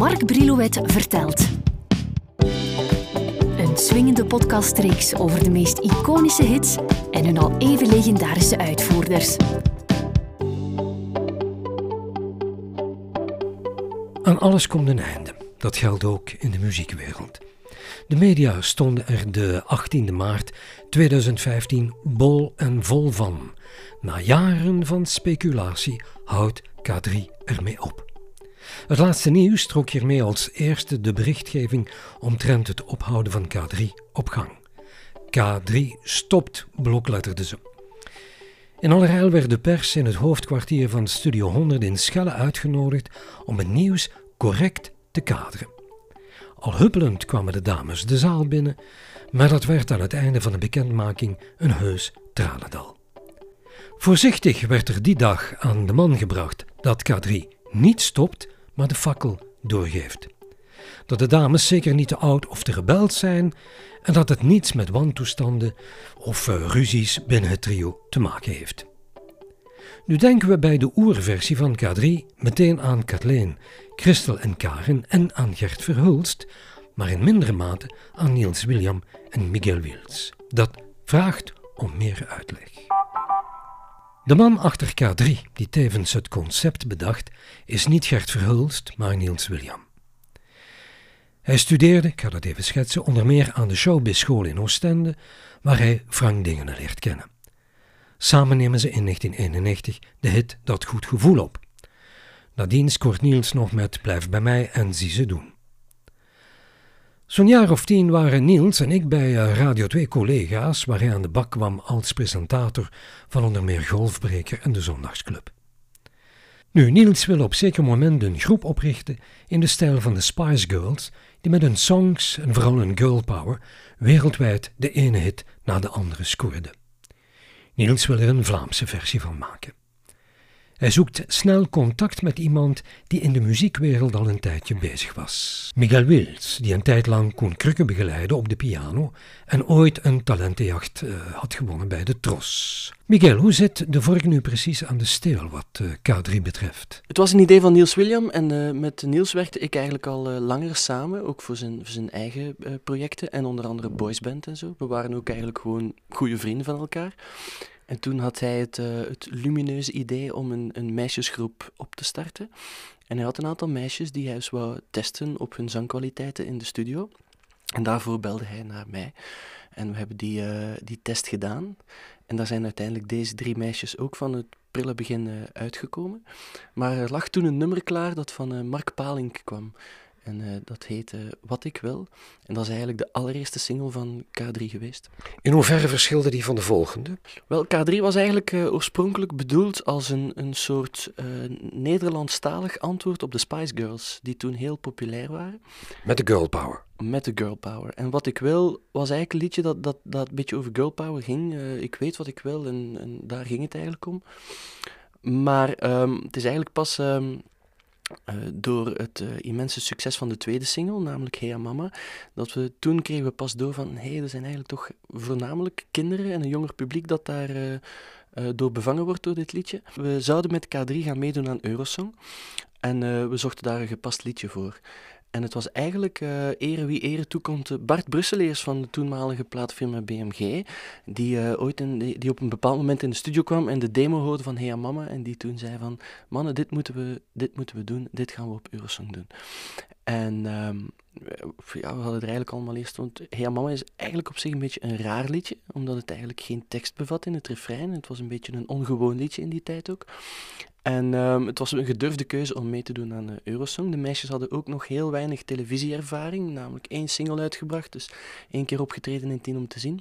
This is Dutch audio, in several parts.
Mark Brilouet vertelt. Een swingende podcastreeks over de meest iconische hits en hun al even legendarische uitvoerders. Aan alles komt een einde. Dat geldt ook in de muziekwereld. De media stonden er de 18e maart 2015 bol en vol van. Na jaren van speculatie houdt K3 ermee op. Het laatste nieuws trok hiermee als eerste de berichtgeving omtrent het ophouden van K3 op gang. K3 stopt, blokletterde ze. In allerijl werd de pers in het hoofdkwartier van Studio 100 in Schelle uitgenodigd om het nieuws correct te kaderen. Al huppelend kwamen de dames de zaal binnen, maar dat werd aan het einde van de bekendmaking een heus tranendal. Voorzichtig werd er die dag aan de man gebracht dat K3 niet stopt, de fakkel doorgeeft. Dat de dames zeker niet te oud of te rebeld zijn en dat het niets met wantoestanden of uh, ruzies binnen het trio te maken heeft. Nu denken we bij de oerversie van K3 meteen aan Kathleen, Christel en Karen en aan Gert Verhulst, maar in mindere mate aan Niels William en Miguel Wils. Dat vraagt om meer uitleg. De man achter K3, die tevens het concept bedacht, is niet Gert Verhulst, maar Niels William. Hij studeerde, ik ga dat even schetsen, onder meer aan de Showbiz School in Oostende, waar hij Frank Dingen leert kennen. Samen nemen ze in 1991 de hit Dat Goed Gevoel op. Nadien scoort Niels nog met Blijf bij mij en zie ze doen. Zo'n jaar of tien waren Niels en ik bij eh, Radio 2 collega's, waar hij aan de bak kwam als presentator van onder meer Golfbreker en de Zondagsclub. Nu, Niels wil op zeker moment een groep oprichten in de stijl van de Spice Girls, die met hun songs en vooral hun girl power wereldwijd de ene hit na de andere scoorden. Niels wil er een Vlaamse versie van maken. Hij zoekt snel contact met iemand die in de muziekwereld al een tijdje bezig was. Miguel Wils, die een tijd lang Koen Krukke begeleidde op de piano en ooit een talentenjacht uh, had gewonnen bij de Tros. Miguel, hoe zit de vork nu precies aan de steel wat uh, K3 betreft? Het was een idee van Niels William en uh, met Niels werkte ik eigenlijk al langer samen, ook voor zijn, voor zijn eigen projecten en onder andere boysband en zo. We waren ook eigenlijk gewoon goede vrienden van elkaar. En toen had hij het, uh, het lumineuze idee om een, een, meisjesgroep op te starten. En hij had een aantal meisjes die hij eens wou testen op hun zangkwaliteiten in de studio. En daarvoor belde hij naar mij. En we hebben die, uh, die test gedaan. En daar zijn uiteindelijk deze drie meisjes ook van het prille begin uh, uitgekomen. Maar er lag toen een nummer klaar dat van Mark Palink kwam. En uh, dat heette Wat ik wil. En dat is eigenlijk de allereerste single van K3 geweest. In hoeverre verschilde die van de volgende? Wel, K3 was eigenlijk uh, oorspronkelijk bedoeld als een, een soort Nederlandstalig antwoord op de Spice Girls, die toen heel populair waren. Met de girl power. Met de girl power. En Wat ik wil was eigenlijk een liedje dat, dat, dat een beetje over girl power ging. ik weet wat ik wil en, en, daar ging het eigenlijk om. Maar um, het is eigenlijk pas... Um, uh, door het uh, immense succes van de tweede single, namelijk Hey Mama, dat we toen kregen we pas door van hey, er zijn eigenlijk toch voornamelijk kinderen en een jonger publiek dat daar uh, door bevangen wordt door dit liedje. We zouden met K3 gaan meedoen aan Eurosong en we zochten daar een gepast liedje voor. En het was eigenlijk uh, ere wie ere toekomt Bart Brusseleers van de toenmalige plaatfirma BMG, die, uh, ooit in, die, op een bepaald moment in de studio kwam en de demo hoorde van Hey Mama en die toen zei van mannen, dit moeten we, dit moeten we doen, dit gaan we op Eurosong doen. En um, ja, we hadden er eigenlijk allemaal eerst, want Hey Mama is eigenlijk op zich een beetje een raar liedje, omdat het eigenlijk geen tekst bevat in het refrein. Het was een beetje een ongewoon liedje in die tijd ook. En um, het was een gedurfde keuze om mee te doen aan uh, Eurosong. De meisjes hadden ook nog heel weinig televisieervaring, namelijk één single uitgebracht, dus één keer opgetreden in tien om te zien.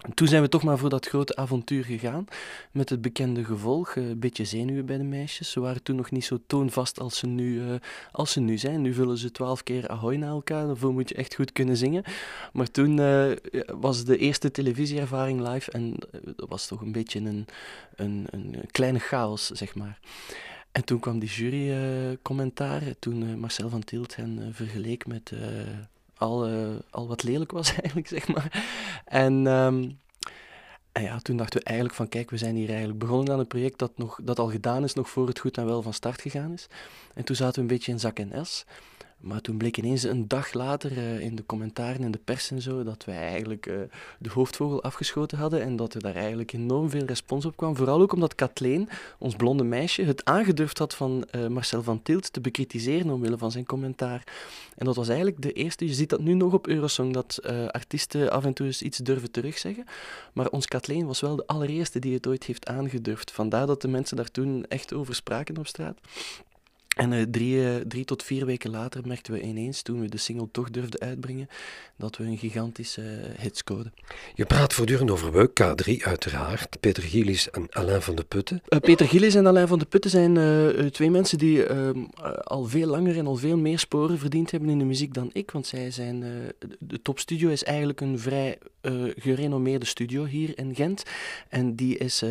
En toen zijn we toch maar voor dat grote avontuur gegaan, met het bekende gevolg, eh, een beetje zenuwen bij de meisjes. Ze waren toen nog niet zo toonvast als ze nu, uh, als ze nu zijn. Nu vullen ze twaalf keer ahoy naar elkaar, daarvoor moet je echt goed kunnen zingen. Maar toen uh, was de eerste televisieervaring live en dat was toch een beetje een, een, een kleine chaos, zeg maar. En toen kwam die jurycommentaar, toen Marcel van Tielt hen vergeleek met al, uh, al wat lelijk was eigenlijk, zeg maar. En, um, en ja, toen dachten we eigenlijk van, kijk, we zijn hier eigenlijk begonnen aan een project dat, nog, dat al gedaan is, nog voor het goed en wel van start gegaan is. En toen zaten we een beetje in zak en es. Maar toen bleek ineens een dag later uh, in de commentaren in de pers en zo dat wij eigenlijk uh, de hoofdvogel afgeschoten hadden en dat er daar eigenlijk enorm veel respons op kwam. Vooral ook omdat Kathleen, ons blonde meisje, het aangedurfd had van uh, Marcel van Tilt te bekritiseren omwille van zijn commentaar. En dat was eigenlijk de eerste, je ziet dat nu nog op Eurosong, dat artiesten af en toe eens iets durven terugzeggen. Maar ons Kathleen was wel de allereerste die het ooit heeft aangedurfd. Vandaar dat de mensen daar toen echt over spraken op straat. En uh, drie, uh, drie tot vier weken later merkten we ineens, toen we de single toch durfden uitbrengen, dat we een gigantische uh, hit scoorden. Je praat voortdurend over we, K3 uiteraard, Peter Gillis en Alain van de Putten. Peter Gillis en Alain van de Putten zijn twee mensen die al veel langer en al veel meer sporen verdiend hebben in de muziek dan ik, want zij zijn, de Top Studio is eigenlijk een vrij gerenommeerde studio hier in Gent en die is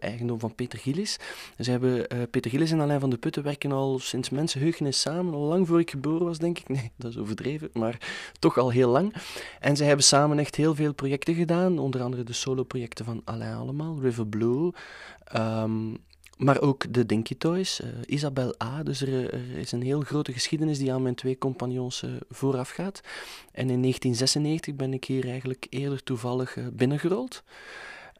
eigendom van Peter Gillis. Ze hebben, Peter Gillis en Alain van de Putten werken al sinds mensenheugenis samen, al lang voor ik geboren was, denk ik. Nee, dat is overdreven, maar toch al heel lang. En zij hebben samen echt heel veel projecten gedaan, onder andere de solo-projecten van Alain allemaal, River Blue, ehm, maar ook de Dinky Toys, uh, Isabel A. Dus er, is een heel grote geschiedenis die aan mijn twee compagnons uh, vooraf gaat. En in 1996 ben ik hier eigenlijk eerder toevallig uh, binnengerold.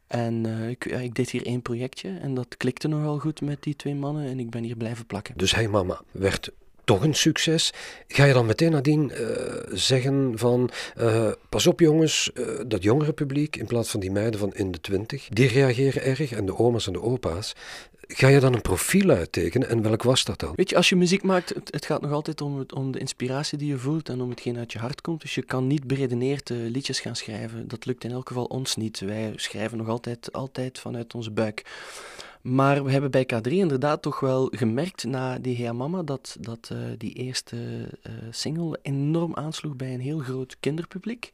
En uh, ik, ik, deed hier één projectje en dat klikte nogal goed met die twee mannen en ik ben hier blijven plakken. Dus Hey Mama werd toch een succes. Ga je dan meteen nadien uh, zeggen van uh, pas op jongens, dat jongere publiek in plaats van die meiden van in de twintig, die reageren erg en de oma's en de opa's, Ga je dan een profiel uittekenen en welk was dat dan? Weet je, als je muziek maakt, het, het gaat nog altijd om, om de inspiratie die je voelt en om hetgeen uit je hart komt. Dus je kan niet beredeneerd liedjes gaan schrijven. Dat lukt in elk geval ons niet. Wij schrijven nog altijd, altijd vanuit onze buik. Maar we hebben bij K3 inderdaad toch wel gemerkt na die Hea Mama dat, dat uh, die eerste uh, single enorm aansloeg bij een heel groot kinderpubliek.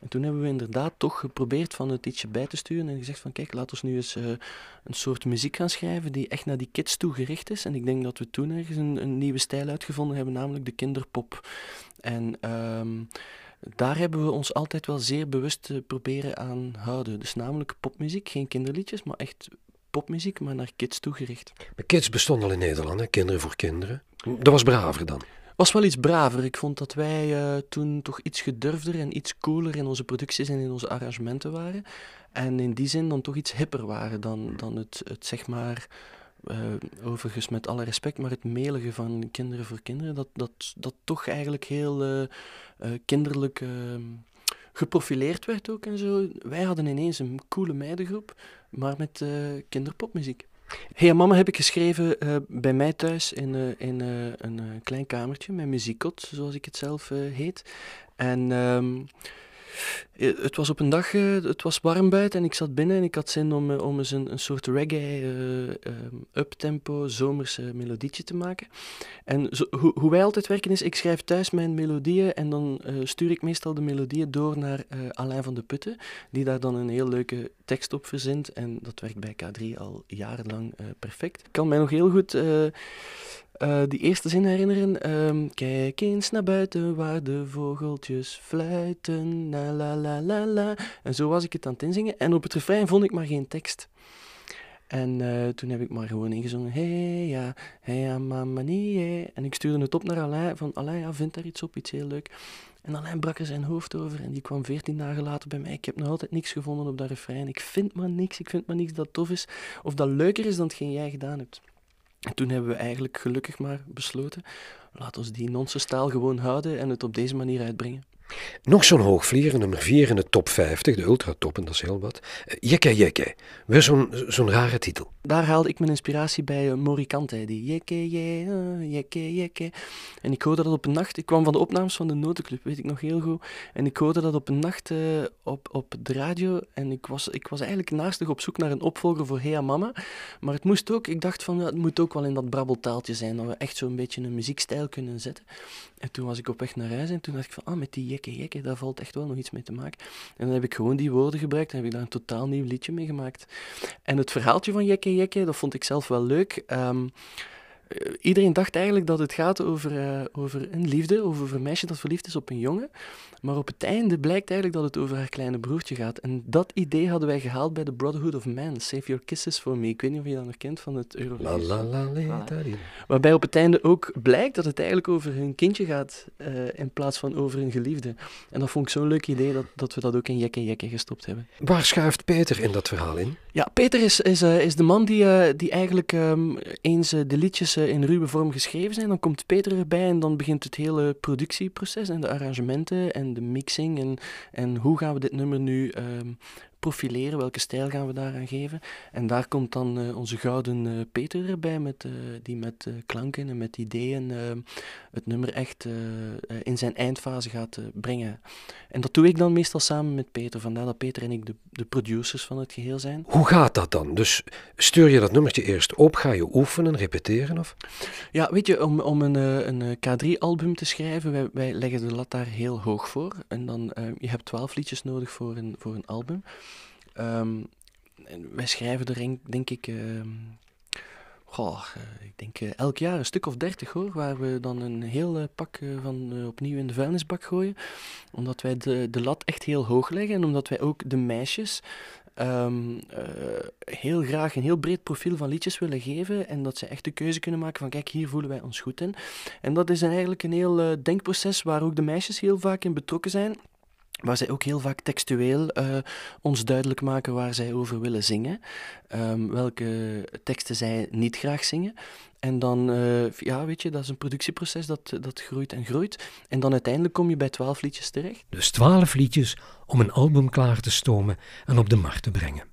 En toen hebben we inderdaad toch geprobeerd van het ietsje bij te sturen en gezegd van kijk, laat ons nu eens uh, een soort muziek gaan schrijven die echt naar die kids toe gericht is. En ik denk dat we toen ergens een, een nieuwe stijl uitgevonden hebben, namelijk de kinderpop. En um, daar hebben we ons altijd wel zeer bewust proberen aan houden. Dus namelijk popmuziek, geen kinderliedjes, maar echt popmuziek, maar naar kids toegericht. Maar kids bestonden al in Nederland, hè? kinderen voor kinderen. Dat was braver dan was wel iets braver. Ik vond dat wij uh, toen toch iets gedurfder en iets cooler in onze producties en in onze arrangementen waren. En in die zin dan toch iets hipper waren dan, dan het, het zeg maar, uh, overigens met alle respect, maar het melige van kinderen voor kinderen, dat, dat, dat toch eigenlijk heel uh, kinderlijk ehm, geprofileerd werd ook en zo. Wij hadden ineens een coole meidengroep, maar met kinderpopmuziek. Hey Mama heb ik geschreven uh, bij mij thuis in, uh, in uh, een klein kamertje met muziekkot, zoals ik het zelf heet. En um, eh, het was op een dag, uh, het was warm buiten en ik zat binnen en ik had zin om, uh, om eens een, een soort reggae, uh, uptempo, zomerse melodietje te maken. En zo, ho hoe wij altijd werken is, ik schrijf thuis mijn melodieën en dan stuur ik meestal de melodieën door naar Alain van de Putten, die daar dan een heel leuke tekst op verzint. En dat werkt bij K3 al jarenlang perfect. Ik kan mij nog heel goed uh, die eerste zin herinneren. Um, kijk eens naar buiten waar de vogeltjes fluiten. La la la la la. En zo was ik het aan het inzingen. En op het refrein vond ik maar geen tekst. En uh, toen heb ik maar gewoon ingezongen. Hey ja, hey ja, mama nie. En ik stuurde het op naar Alain. Van Alain, ja, vind daar iets op, iets heel leuk. En Alain brak er zijn hoofd over en die kwam veertien dagen later bij mij. Ik heb nog altijd niks gevonden op dat refrein. Ik vind maar niks, ik vind maar niks dat tof is. Of dat leuker is dan hetgeen jij gedaan hebt. En toen hebben we eigenlijk gelukkig maar besloten, laat ons die nonsenstaal gewoon houden en het op deze manier uitbrengen. Nog zo'n hoogvlieger, nummer 4 in de top 50, de ultratop, en dat is heel wat. Jekke Jekke, weer zo'n zo'n rare titel. Daar haalde ik mijn inspiratie bij uh, Morikante, die Jekke Jekke, Jekke Jekke. En ik hoorde dat op een nacht, ik kwam van de opnames van de Notenclub, weet ik nog heel goed. En ik hoorde dat op een nacht op, op de radio en ik was, ik was eigenlijk naastig op zoek naar een opvolger voor Hea Mama. Maar het moest ook, ik dacht van, ja, het moet ook wel in dat brabbeltaaltje zijn, dat we echt zo'n beetje een muziekstijl kunnen zetten. En toen was ik op weg naar huis en toen dacht ik van, ah, met die jekke jekke, daar valt echt wel nog iets mee te maken. En dan heb ik gewoon die woorden gebruikt en heb ik daar een totaal nieuw liedje mee gemaakt. En het verhaaltje van jekke jekke, dat vond ik zelf wel leuk. Um, iedereen dacht eigenlijk dat het gaat over, over een liefde, over een meisje dat verliefd is op een jongen. Maar op het einde blijkt eigenlijk dat het over haar kleine broertje gaat. En dat idee hadden wij gehaald bij The Brotherhood of Man. Save Your Kisses for Me. Ik weet niet of je dat nog kent van het Eurovisie. La, la, la, Waarbij op het einde ook blijkt dat het eigenlijk over hun kindje gaat uh, in plaats van over hun geliefde. En dat vond ik zo'n leuk idee dat, dat we dat ook in Jekke Jekke gestopt hebben. Waar schuift Peter in dat verhaal in? Ja, Peter is, is, uh, is de man die, uh, die eigenlijk um, eens de liedjes in ruwe vorm geschreven zijn. Dan komt Peter erbij en dan begint het hele productieproces en de arrangementen en de mixing en, en hoe gaan we dit nummer nu um, profileren, welke stijl gaan we daaraan geven. En daar komt dan uh, onze gouden uh, Peter erbij, met, uh, die met klanken en met ideeën het nummer echt in zijn eindfase gaat brengen. En dat doe ik dan meestal samen met Peter, vandaar dat Peter en ik de, de producers van het geheel zijn. Hoe gaat dat dan? Dus stuur je dat nummertje eerst op, ga je oefenen, repeteren? Of? Ja, weet je, om, om een, een K3-album te schrijven, wij, wij leggen de lat daar heel hoog voor. En dan, je hebt twaalf liedjes nodig voor een, voor een album. Um, wij schrijven er denk ik, uh, goh, ik denk uh, elk jaar een stuk of dertig hoor, waar we dan een heel uh, pak van opnieuw in de vuilnisbak gooien. Omdat wij de, de lat echt heel hoog leggen en omdat wij ook de meisjes um, heel graag een heel breed profiel van liedjes willen geven en dat ze echt de keuze kunnen maken van kijk, hier voelen wij ons goed in. En dat is eigenlijk een heel denkproces waar ook de meisjes heel vaak in betrokken zijn waar zij ook heel vaak textueel uh, ons duidelijk maken waar zij over willen zingen, um, welke teksten zij niet graag zingen. En dan, uh, ja, weet je, dat is een productieproces dat, dat groeit en groeit. En dan uiteindelijk kom je bij twaalf liedjes terecht. Dus twaalf liedjes om een album klaar te stomen en op de markt te brengen.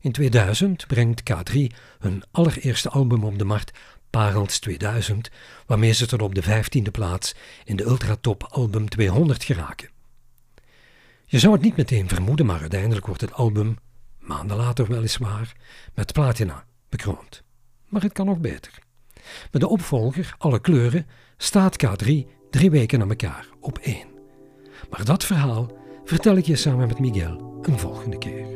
In 2000 brengt K3 hun allereerste album op de markt, Parels 2000, waarmee ze tot op de vijftiende plaats in de Ultratop Album 200 geraken. Je zou het niet meteen vermoeden, maar uiteindelijk wordt het album, maanden later weliswaar, met platina bekroond. Maar het kan nog beter. Met de opvolger, Alle Kleuren, staat K3 drie weken na elkaar op één. Maar dat verhaal vertel ik je samen met Miguel een volgende keer.